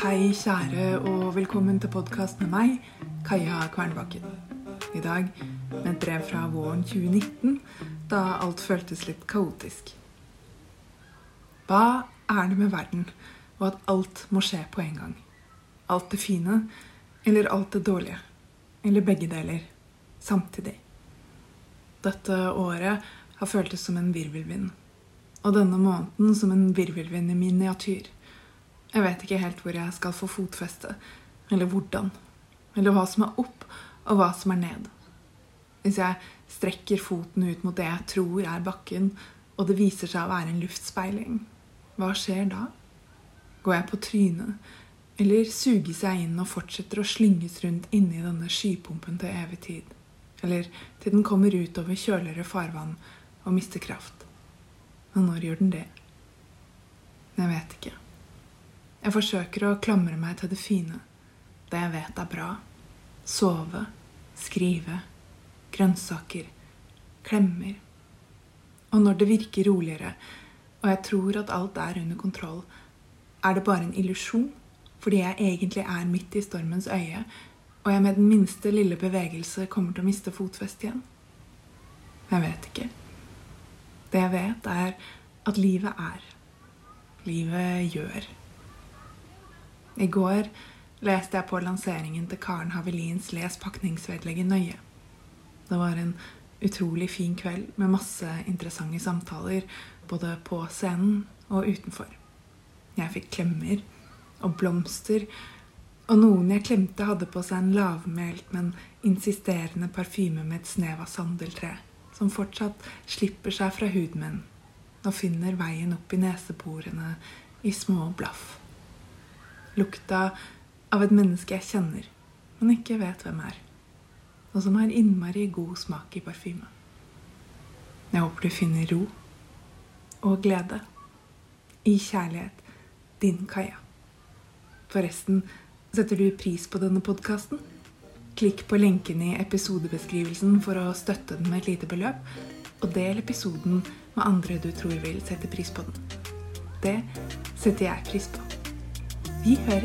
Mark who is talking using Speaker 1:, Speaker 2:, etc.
Speaker 1: Hei, kjære, og velkommen til podkast med meg, Kaja Kvernbakken. I dag med et brev fra våren 2019, da alt føltes litt kaotisk. Hva er det med verden og at alt må skje på en gang? Alt det fine eller alt det dårlige? Eller begge deler samtidig? Dette året har føltes som en virvelvind. Og denne måneden som en virvelvind i miniatyr. Jeg vet ikke helt hvor jeg skal få fotfeste, eller hvordan. Eller hva som er opp, og hva som er ned. Hvis jeg strekker foten ut mot det jeg tror er bakken, og det viser seg å være en luftspeiling, hva skjer da? Går jeg på trynet, eller suges jeg inn og fortsetter å slynges rundt inni denne skypumpen til evig tid? Eller til den kommer ut over kjøligere farvann og mister kraft? Og når gjør den det? Jeg vet ikke. Jeg forsøker å klamre meg til det fine, det jeg vet er bra. Sove, skrive, grønnsaker, klemmer. Og når det virker roligere, og jeg tror at alt er under kontroll, er det bare en illusjon, fordi jeg egentlig er midt i stormens øye, og jeg med den minste lille bevegelse kommer til å miste fotfestet igjen. Jeg vet ikke. Det jeg vet, er at livet er. Livet gjør. I går leste jeg på lanseringen til Karen Havelins Les pakningsvedlegget nøye. Det var en utrolig fin kveld med masse interessante samtaler både på scenen og utenfor. Jeg fikk klemmer og blomster, og noen jeg klemte, hadde på seg en lavmælt, men insisterende parfyme med et snev av sandeltre, som fortsatt slipper seg fra huden min og finner veien opp i neseborene i små blaff. Lukta av et menneske jeg kjenner, men ikke vet hvem er. Og som har innmari god smak i parfyme. Jeg håper du finner ro og glede i kjærlighet. Din Kaja. Forresten, setter du pris på denne podkasten? Klikk på lenken i episodebeskrivelsen for å støtte den med et lite beløp, og del episoden med andre du tror vil sette pris på den. Det setter jeg pris på. wicher?